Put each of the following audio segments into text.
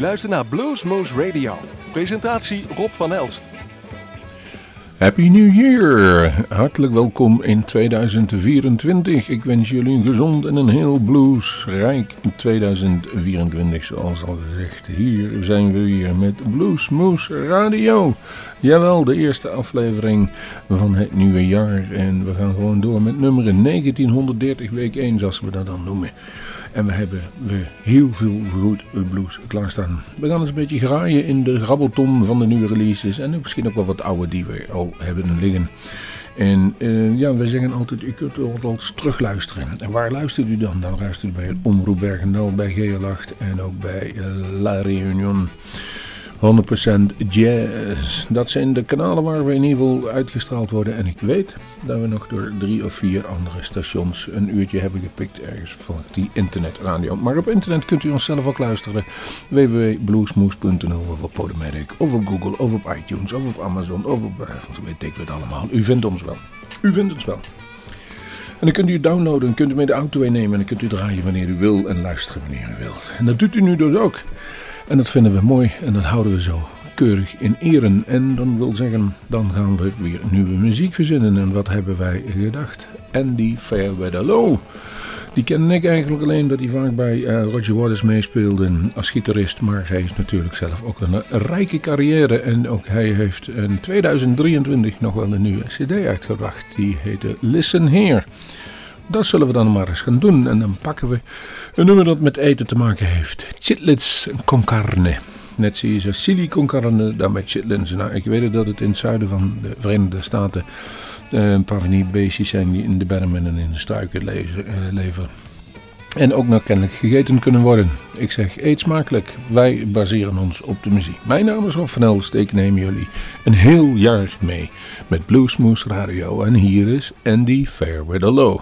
luistert naar Bluesmoose Radio. Presentatie Rob van Elst. Happy New Year! Hartelijk welkom in 2024. Ik wens jullie een gezond en een heel bluesrijk 2024, zoals al gezegd. Hier zijn we weer met Bluesmoose Radio. Jawel, de eerste aflevering van het nieuwe jaar. En we gaan gewoon door met nummer 1930 week 1, zoals we dat dan noemen. En we hebben we heel veel goed blues klaarstaan. We gaan eens een beetje graaien in de grabbelton van de nieuwe releases. En misschien ook wel wat oude die we al hebben liggen. En uh, ja, we zeggen altijd, u kunt eens terugluisteren. En waar luistert u dan? Dan luistert u bij Omroep Bergendal, bij Geerlacht en ook bij uh, La Réunion. 100% jazz. Dat zijn de kanalen waar we in ieder geval uitgestraald worden. En ik weet dat we nog door drie of vier andere stations een uurtje hebben gepikt ergens van die internetradio. Maar op internet kunt u ons zelf ook luisteren. www.bluesmoes.nl of op Podomatic of op Google of op iTunes of op Amazon of op, eh, weet ik het allemaal. U vindt ons wel. U vindt ons wel. En dan kunt u downloaden en kunt u mee de auto innemen en dan kunt u draaien wanneer u wil en luisteren wanneer u wil. En dat doet u nu dus ook. En dat vinden we mooi en dat houden we zo keurig in eren. En dan wil zeggen, dan gaan we weer nieuwe muziek verzinnen. En wat hebben wij gedacht? Andy Fairweather Die ken ik eigenlijk alleen dat hij vaak bij uh, Roger Waters meespeelde als gitarist. Maar hij is natuurlijk zelf ook een rijke carrière. En ook hij heeft in 2023 nog wel een nieuwe cd uitgebracht. Die heette Listen Here. Dat zullen we dan maar eens gaan doen. En dan pakken we een nummer dat met eten te maken heeft. Chitlins con carne. Net zie je chili con carne, dan met chitlins. Nou, ik weet dat het in het zuiden van de Verenigde Staten uh, een paar van die beestjes zijn die in de bermen en in de struiken le uh, leven. En ook nog kennelijk gegeten kunnen worden. Ik zeg, eet smakelijk. Wij baseren ons op de muziek. Mijn naam is Rob van Elst. Ik neem jullie een heel jaar mee met Bluesmoose Radio. En hier is Andy Fairweather Low.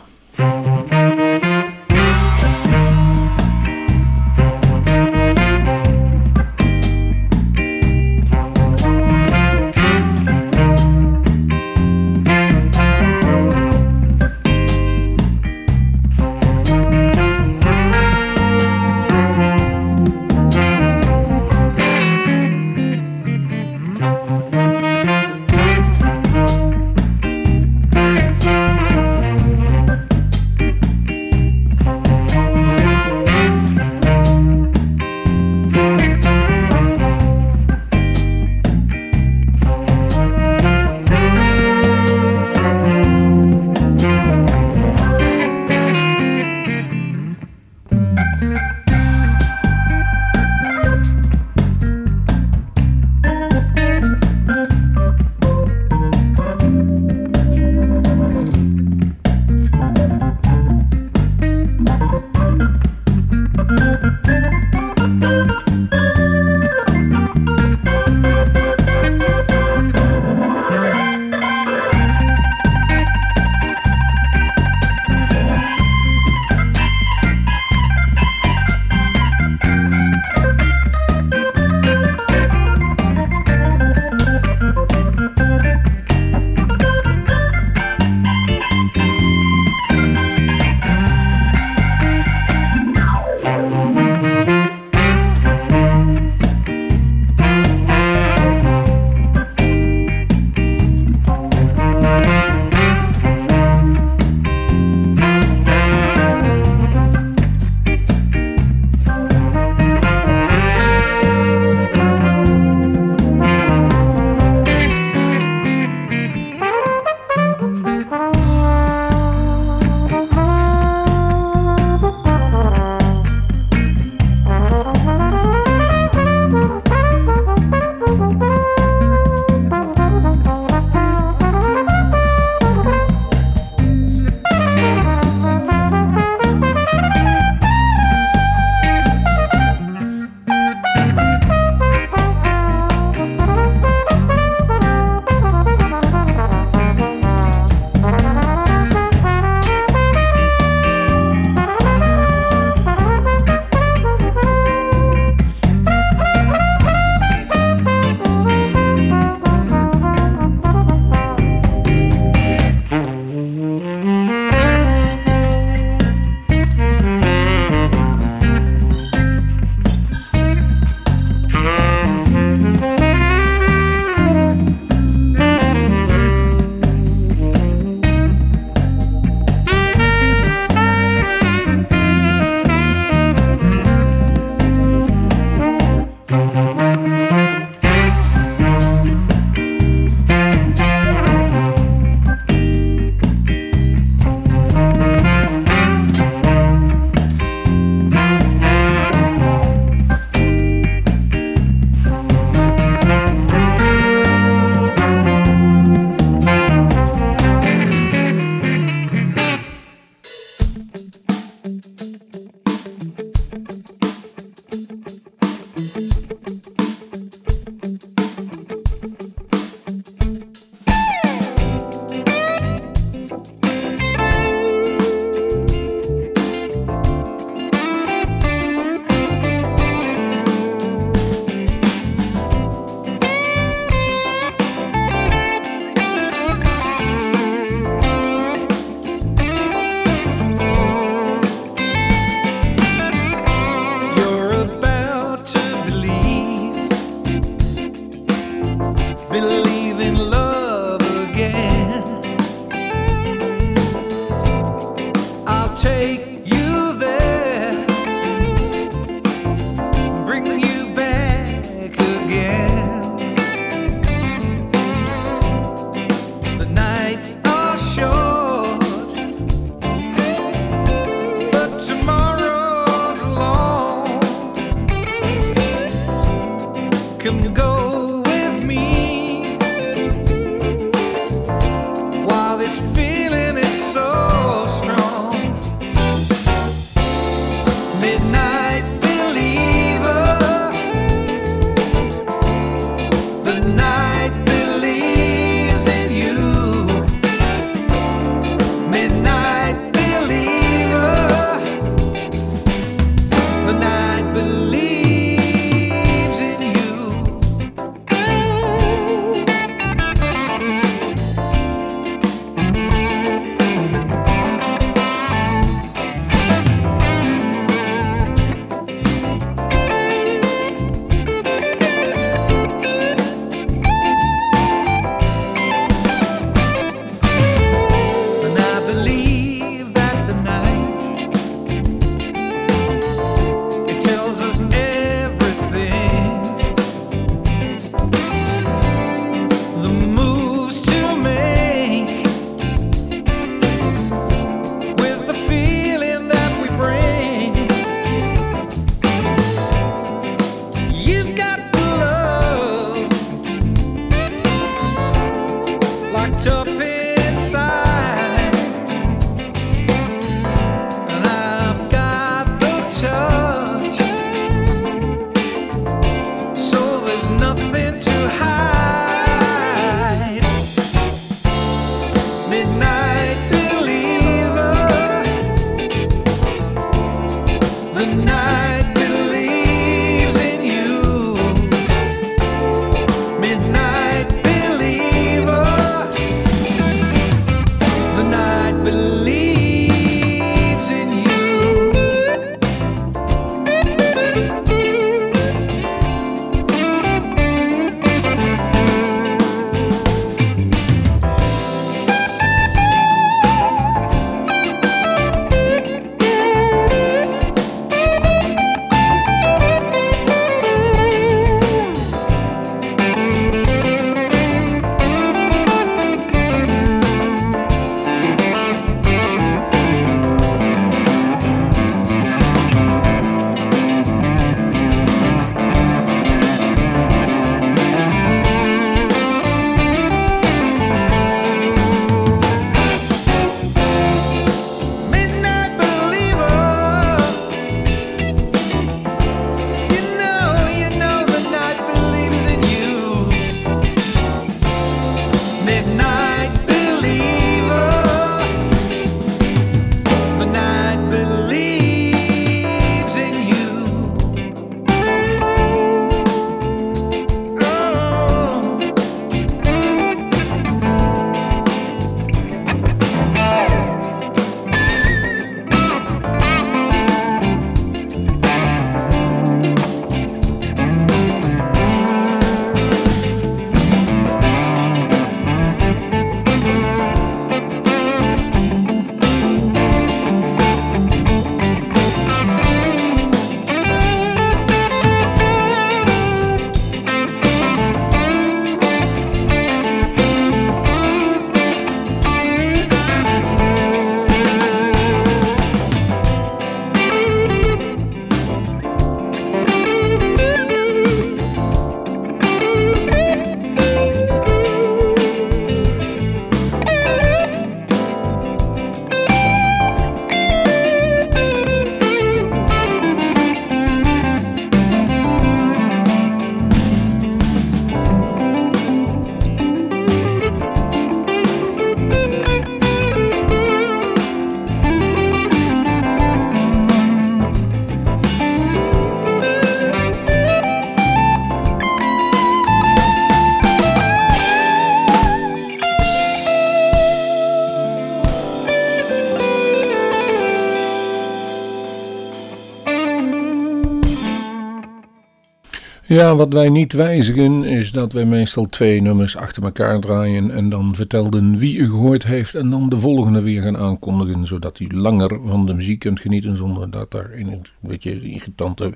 Ja, wat wij niet wijzigen is dat wij meestal twee nummers achter elkaar draaien en dan vertelden wie u gehoord heeft en dan de volgende weer gaan aankondigen, zodat u langer van de muziek kunt genieten zonder dat daar een beetje irritante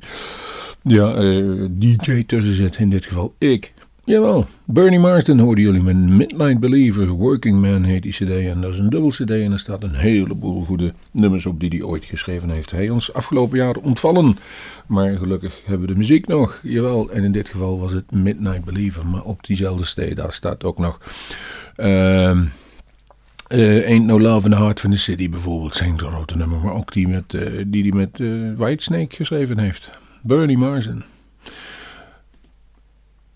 ja, uh, DJ tussen zit, in dit geval ik. Jawel, Bernie Marsden hoorden jullie met Midnight Believer, Working Man heet die cd. En dat is een dubbel cd en er staat een heleboel goede nummers op die hij ooit geschreven heeft. Hij ons afgelopen jaar ontvallen, maar gelukkig hebben we de muziek nog. Jawel, en in dit geval was het Midnight Believer, maar op diezelfde cd daar staat ook nog... Uh, Ain't No Love in the Heart van the City bijvoorbeeld, zijn grote nummer. Maar ook die, met, uh, die hij met uh, Whitesnake geschreven heeft. Bernie Marsden.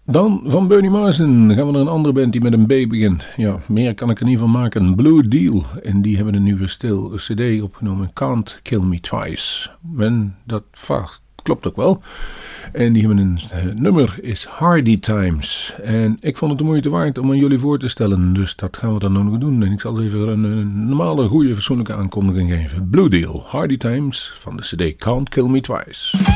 Dan van Bernie Marsden gaan we naar een andere band die met een B begint. Ja, meer kan ik er niet van maken. Blue Deal. En die hebben een nieuwe stil CD opgenomen. Can't Kill Me Twice. En dat klopt ook wel. En die hebben een uh, nummer is Hardy Times. En ik vond het de moeite waard om aan jullie voor te stellen. Dus dat gaan we dan nog doen. En ik zal even een, een normale, goede, fatsoenlijke aankondiging geven. Blue Deal, Hardy Times van de CD Can't Kill Me Twice.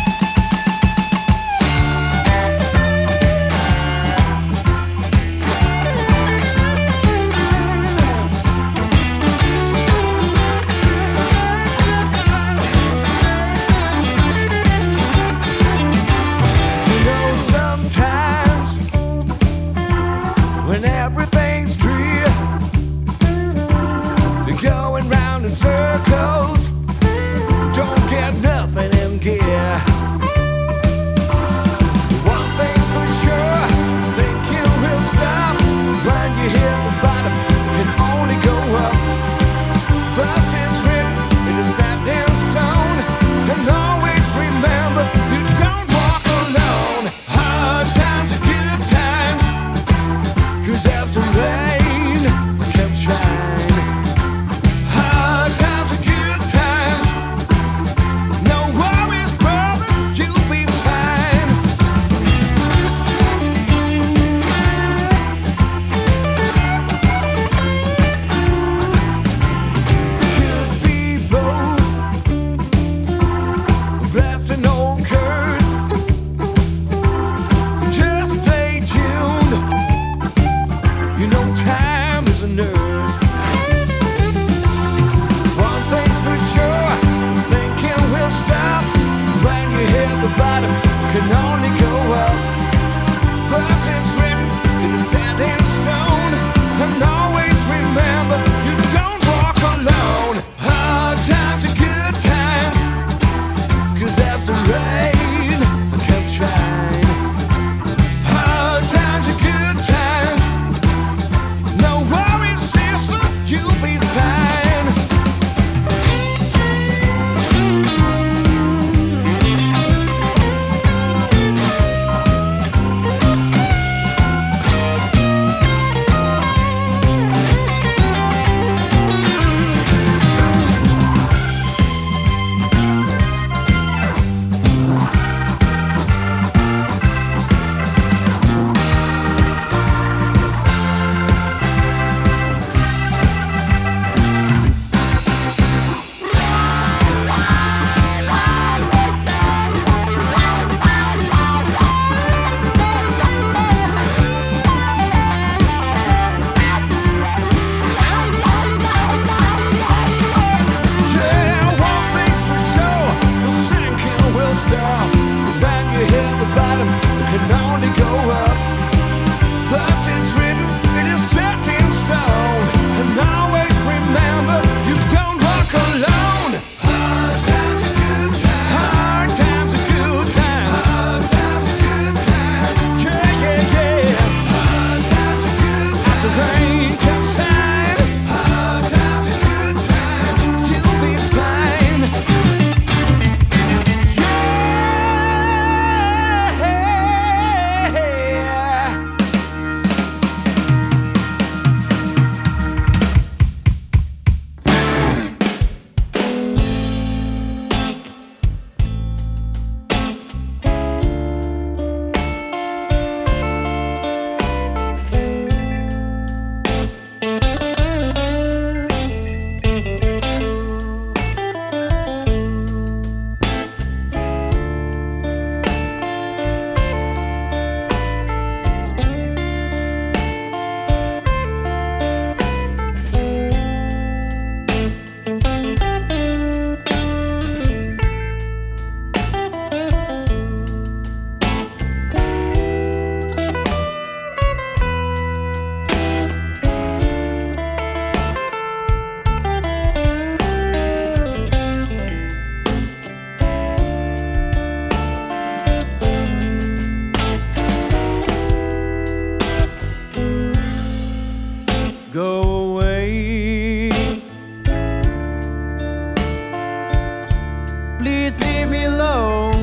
Please leave me alone.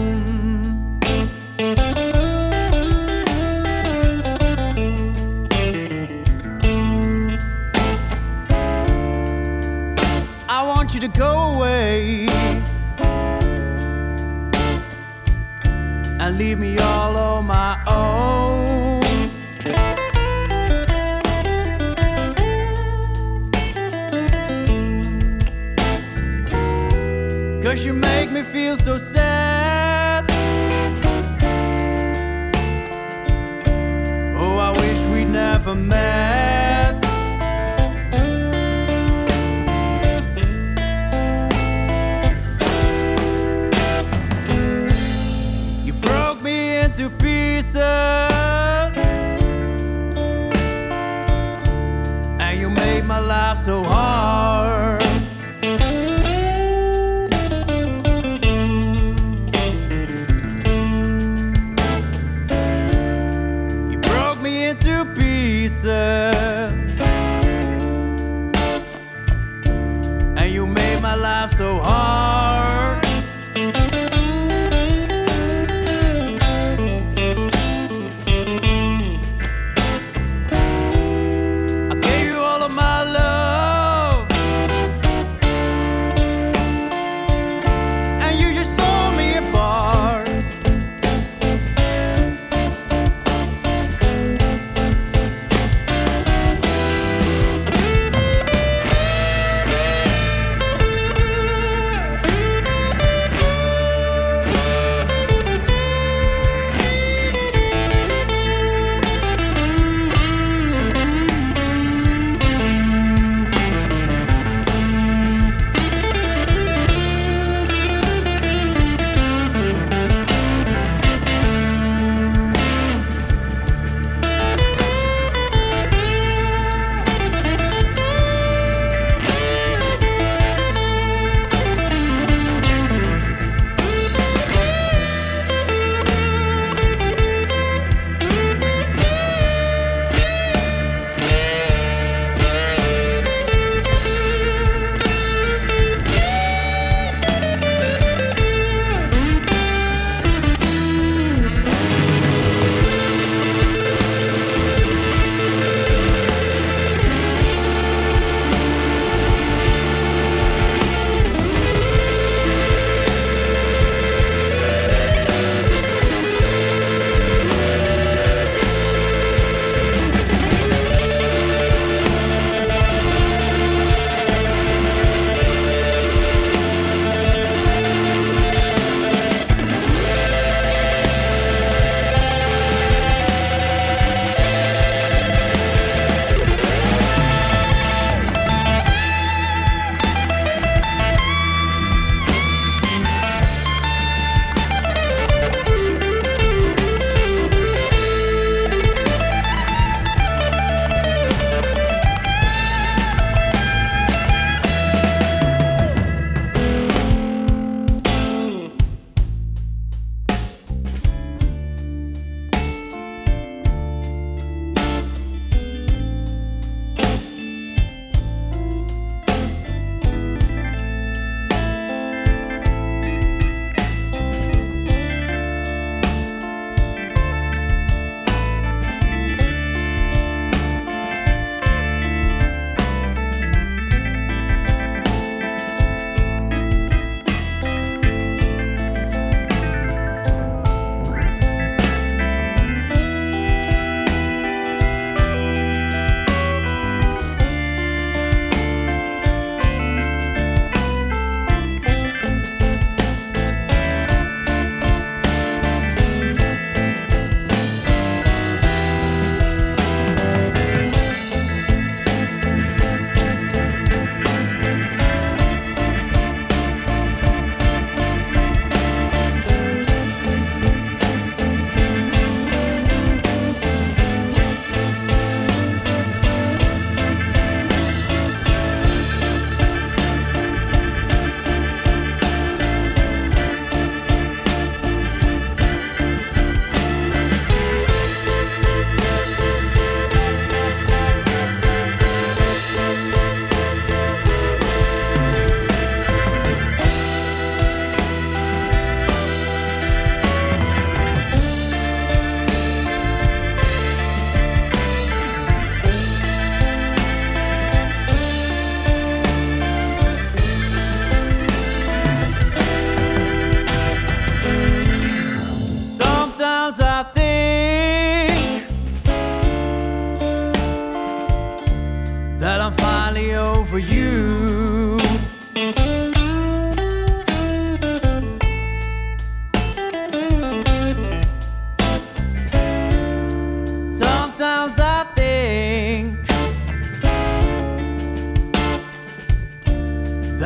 Feel so sad. Oh, I wish we'd never met.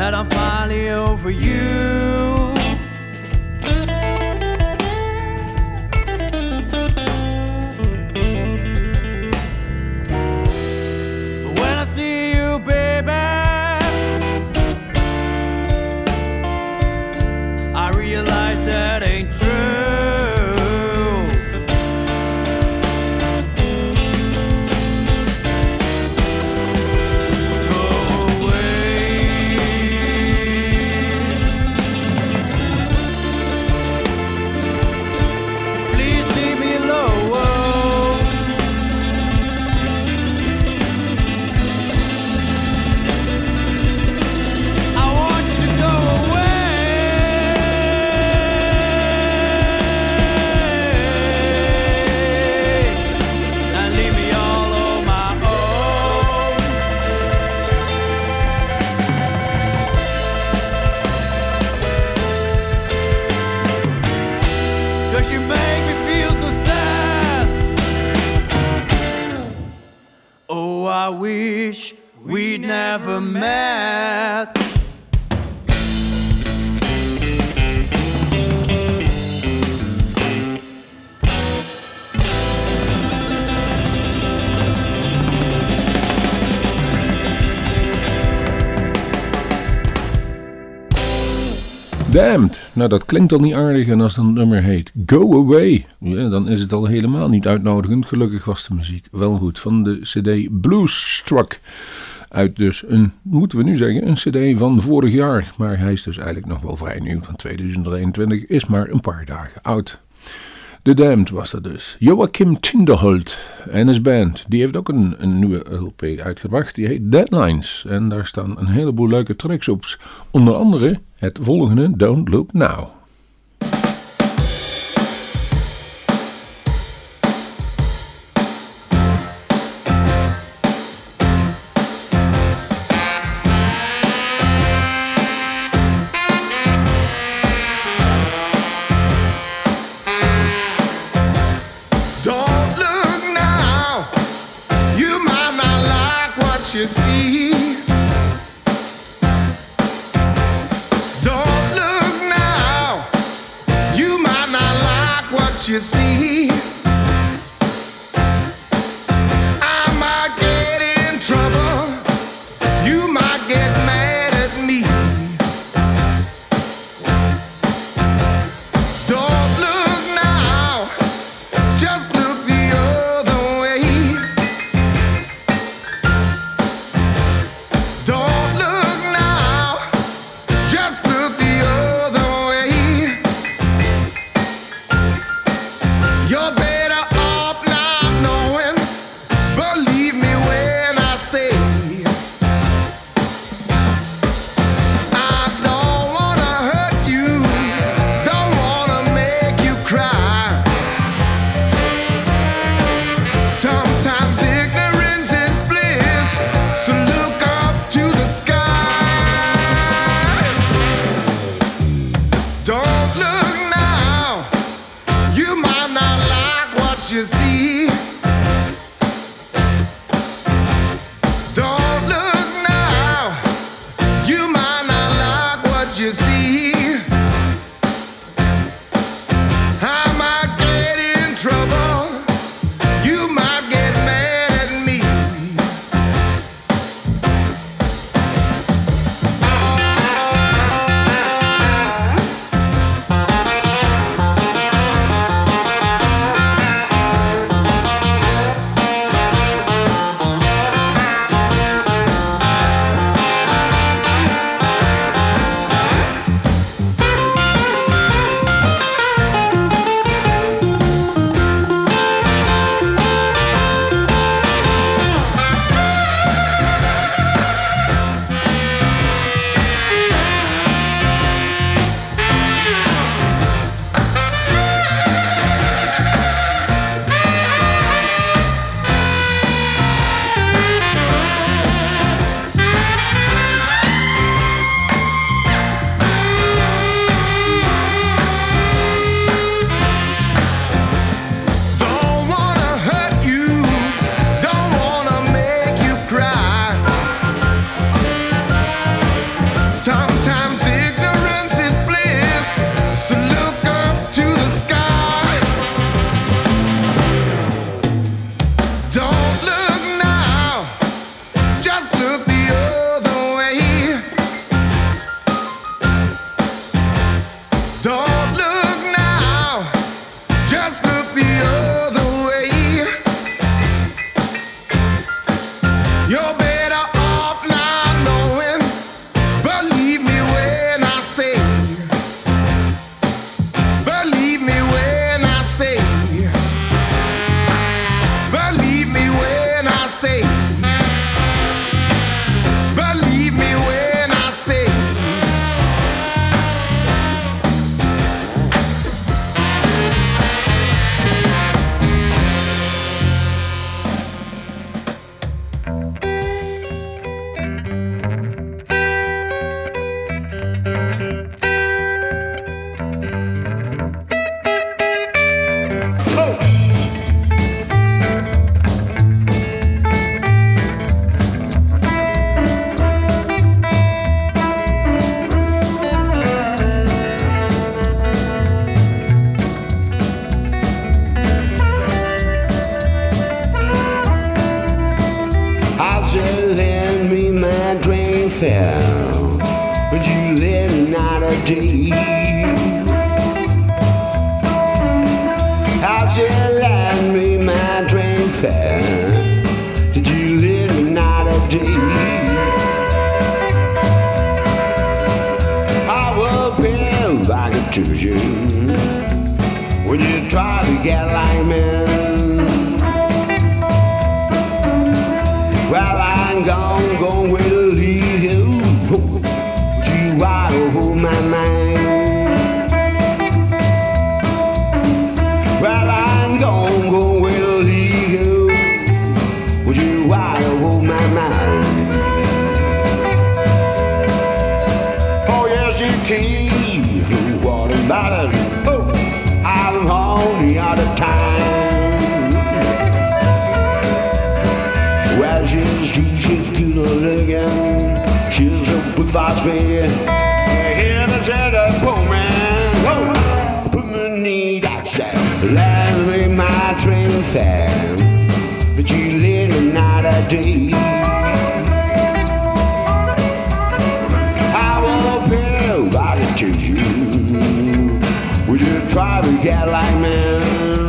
that I'm finally over you. Nou, dat klinkt al niet aardig. En als dan nummer heet Go Away, dan is het al helemaal niet uitnodigend. Gelukkig was de muziek wel goed. Van de CD Bluestruck. Uit dus een, moeten we nu zeggen, een CD van vorig jaar. Maar hij is dus eigenlijk nog wel vrij nieuw. Van 2023 is maar een paar dagen oud. The Damned was dat dus. Joachim Tinderholt en his band. Die heeft ook een, een nieuwe LP uitgebracht. Die heet Deadlines. En daar staan een heleboel leuke tracks op. Onder andere het volgende Don't Look Now. Here to set a poor man. Whoa, put me need I said, lend me my train fare, but you let me not a day. I will pay back to you. Would you try to get like me?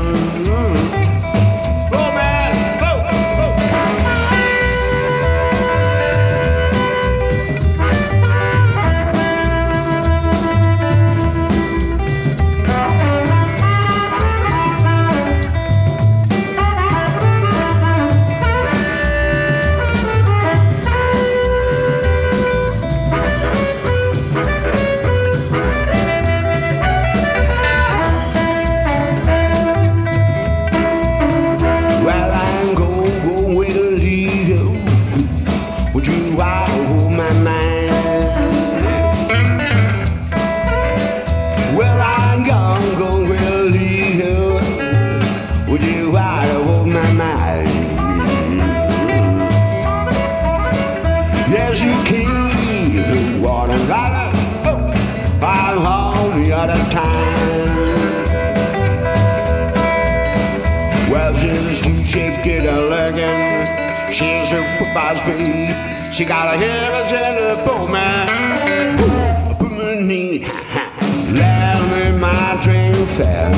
Fast speed. She got a hip and a poor man. Ooh, Put me ha. Let me my train fell.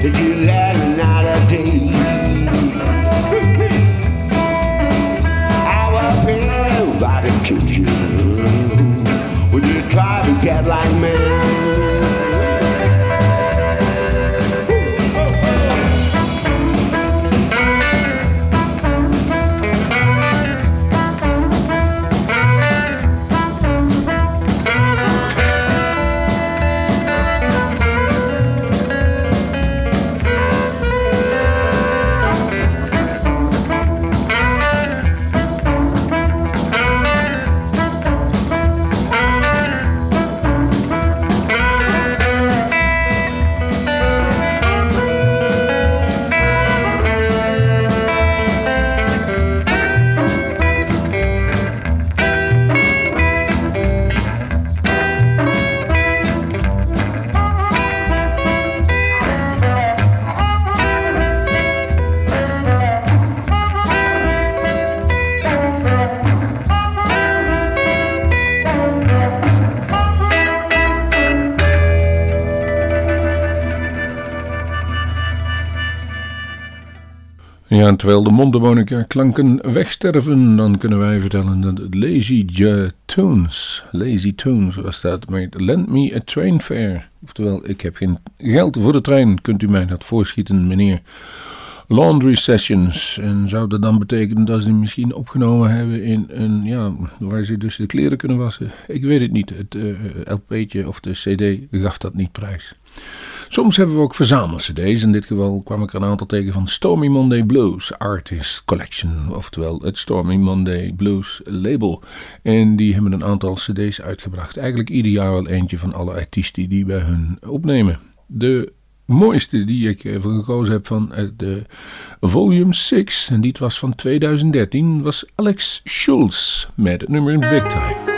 Did you let me not a day? I will pay right to you. Would you try to get like me? Terwijl de mondharmonica klanken wegsterven, dan kunnen wij vertellen dat Lazy Tunes, Lazy Tunes was dat, met Lend Me a Train Fare. Oftewel, ik heb geen geld voor de trein, kunt u mij dat voorschieten, meneer? Laundry Sessions. En zou dat dan betekenen dat ze misschien opgenomen hebben in een, ja, waar ze dus de kleren kunnen wassen? Ik weet het niet. Het eh, LP'tje of de CD gaf dat niet prijs. Soms hebben we ook verzamel-cd's. In dit geval kwam ik er een aantal tegen van Stormy Monday Blues Artist Collection. Oftewel het Stormy Monday Blues label. En die hebben een aantal cd's uitgebracht. Eigenlijk ieder jaar wel eentje van alle artiesten die bij hun opnemen. De mooiste die ik even gekozen heb van de Volume 6, en dit was van 2013, was Alex Schulz met het nummer Big Time.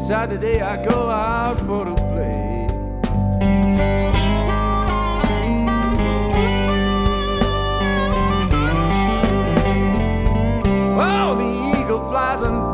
Saturday I go out for to play. Oh, the eagle flies and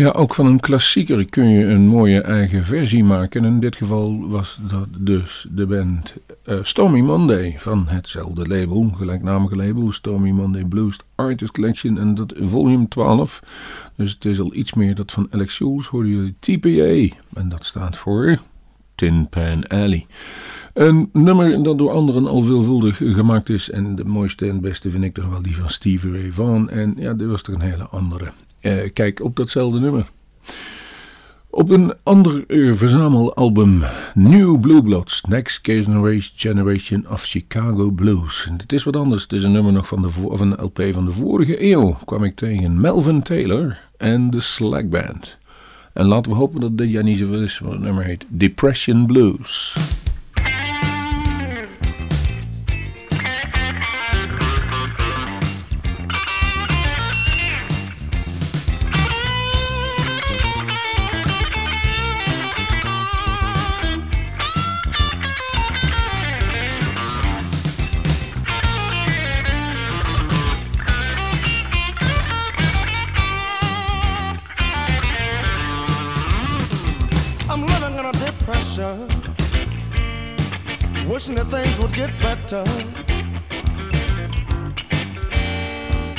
Ja, ook van een klassieker kun je een mooie eigen versie maken. In dit geval was dat dus de band uh, Stormy Monday van hetzelfde label, gelijknamige label, Stormy Monday Blues Artist Collection en dat volume 12. Dus het is al iets meer dat van Alex Jules, hoorden jullie TPA. En dat staat voor Tin Pan Alley. Een nummer dat door anderen al veelvuldig gemaakt is. En de mooiste en beste vind ik toch wel die van Stevie Ray Vaughan. En ja, dit was toch een hele andere. Uh, kijk op datzelfde nummer. Op een ander verzamelalbum, New Blue Bloods, Next Generation of Chicago Blues. Het is wat anders, het is een nummer nog van, de van een LP van de vorige eeuw. Kwam ik tegen Melvin Taylor en de Slack Band. En laten we hopen dat dit jaar niet zo is, want het nummer heet Depression Blues.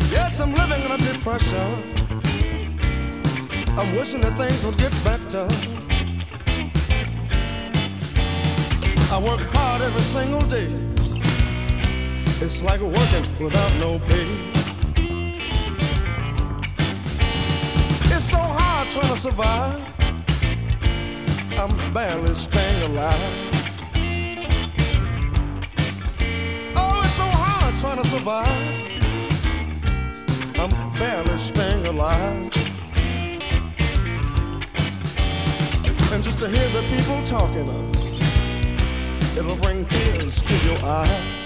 Yes, I'm living in a depression. I'm wishing that things would get better. I work hard every single day. It's like working without no pay. It's so hard trying to survive. I'm barely staying alive. Trying to survive. I'm barely staying alive. And just to hear the people talking, uh, it'll bring tears to your eyes.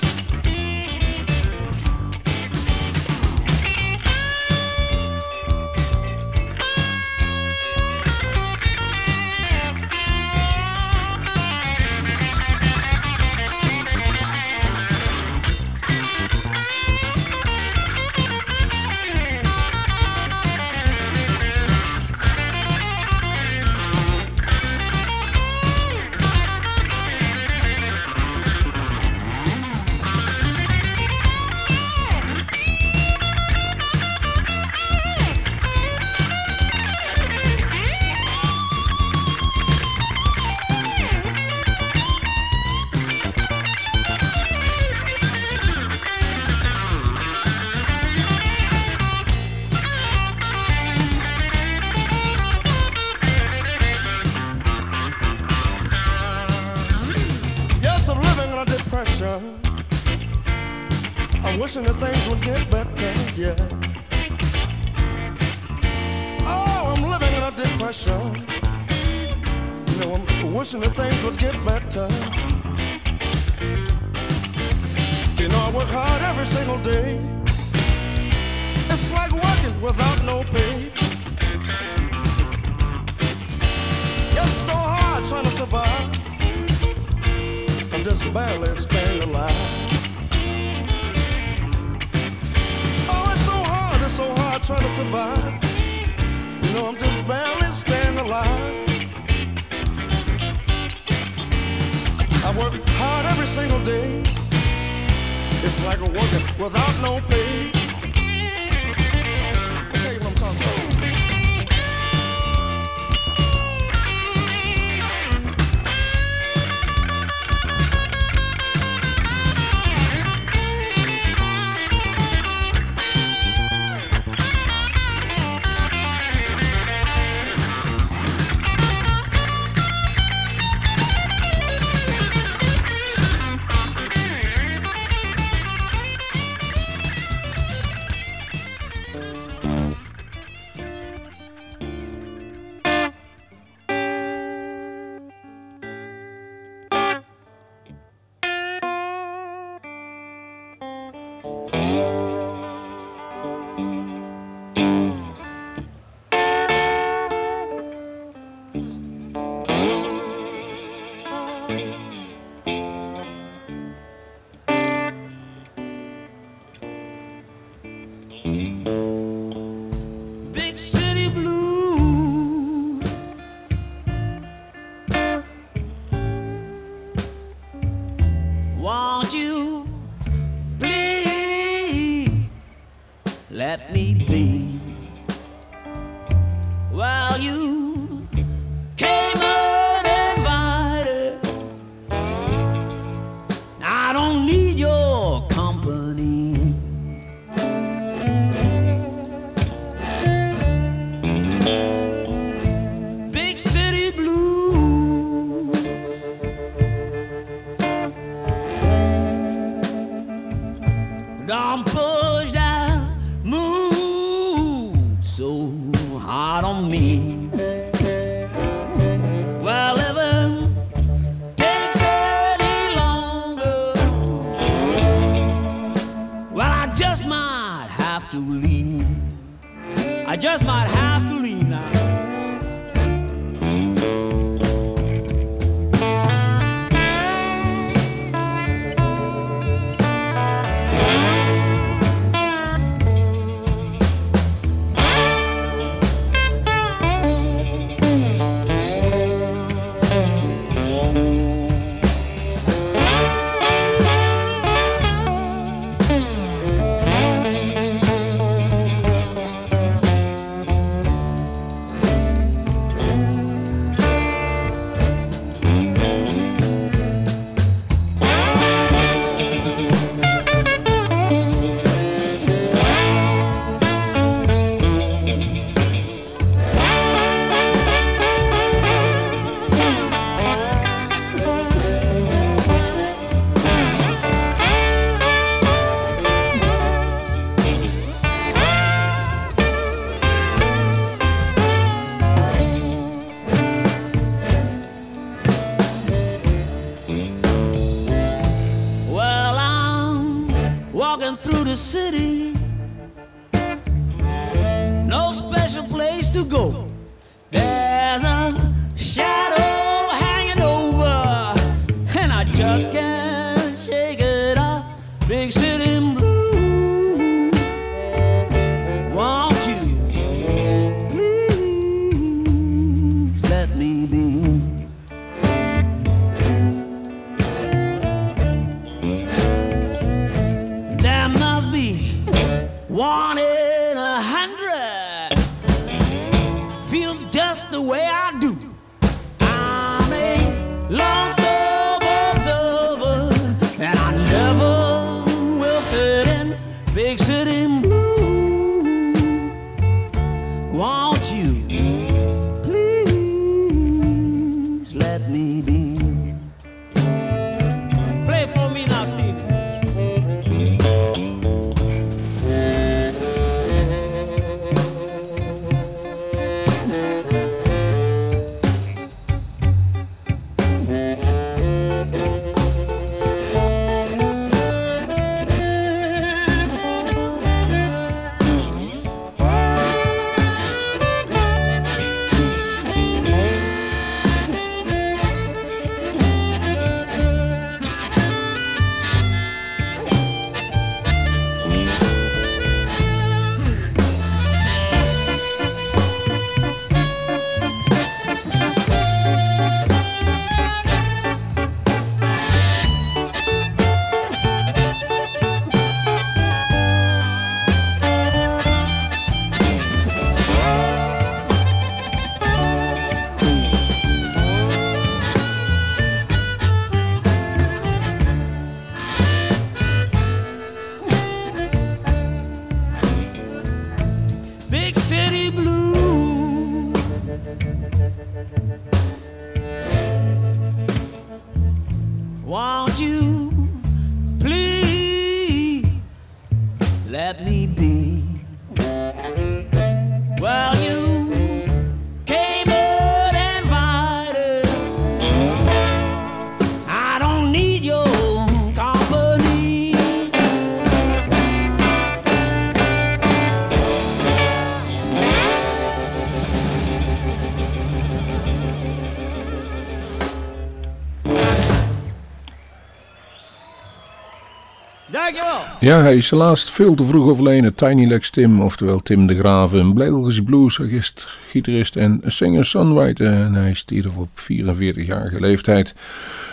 Ja, hij is helaas veel te vroeg overleden. Tiny Lex Tim, oftewel Tim de Graven, een Belgisch bluesartist, gitarist en singer-songwriter. En hij stierf op 44-jarige leeftijd.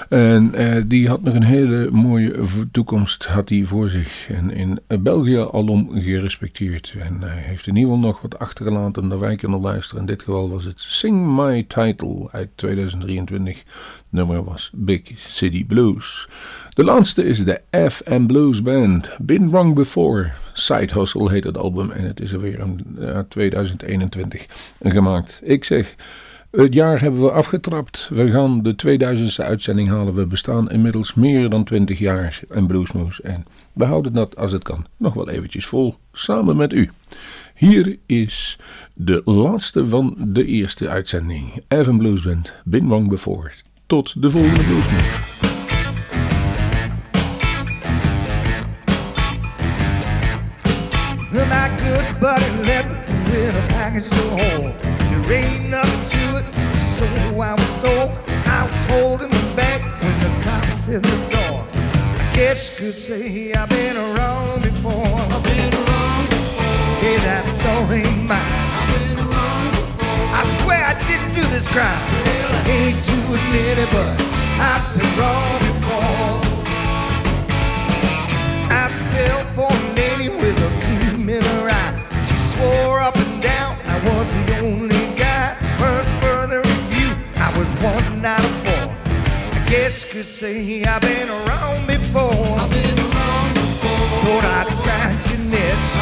En eh, die had nog een hele mooie toekomst had hij voor zich. En in België alom gerespecteerd. En hij heeft in ieder geval nog wat achtergelaten naar wij kunnen luisteren. In dit geval was het Sing My Title uit 2023. Het nummer was Big City Blues. De laatste is de FM Blues Band. Been Wrong Before. Side Hustle heet het album. En het is er weer in 2021 gemaakt. Ik zeg... Het jaar hebben we afgetrapt. We gaan de 2000ste uitzending halen. We bestaan inmiddels meer dan 20 jaar en Bluesmoes. En we houden dat als het kan nog wel eventjes vol. Samen met u. Hier is de laatste van de eerste uitzending. Evan Bluesband, Been Wrong Before. Tot de volgende Bluesmoes. Hit the door. I guess you could say I've been around before. I've been around before. Hey, that story ain't mine. I've been around before. I swear I didn't do this crime. Well, I hate to admit it, but I've been wrong before. I fell for a lady with a gleam in her eye. She swore up and down I was the only guy. For further review, I was one out of guess could say I've been around before. I've been around before. Thought I'd scratch your itch.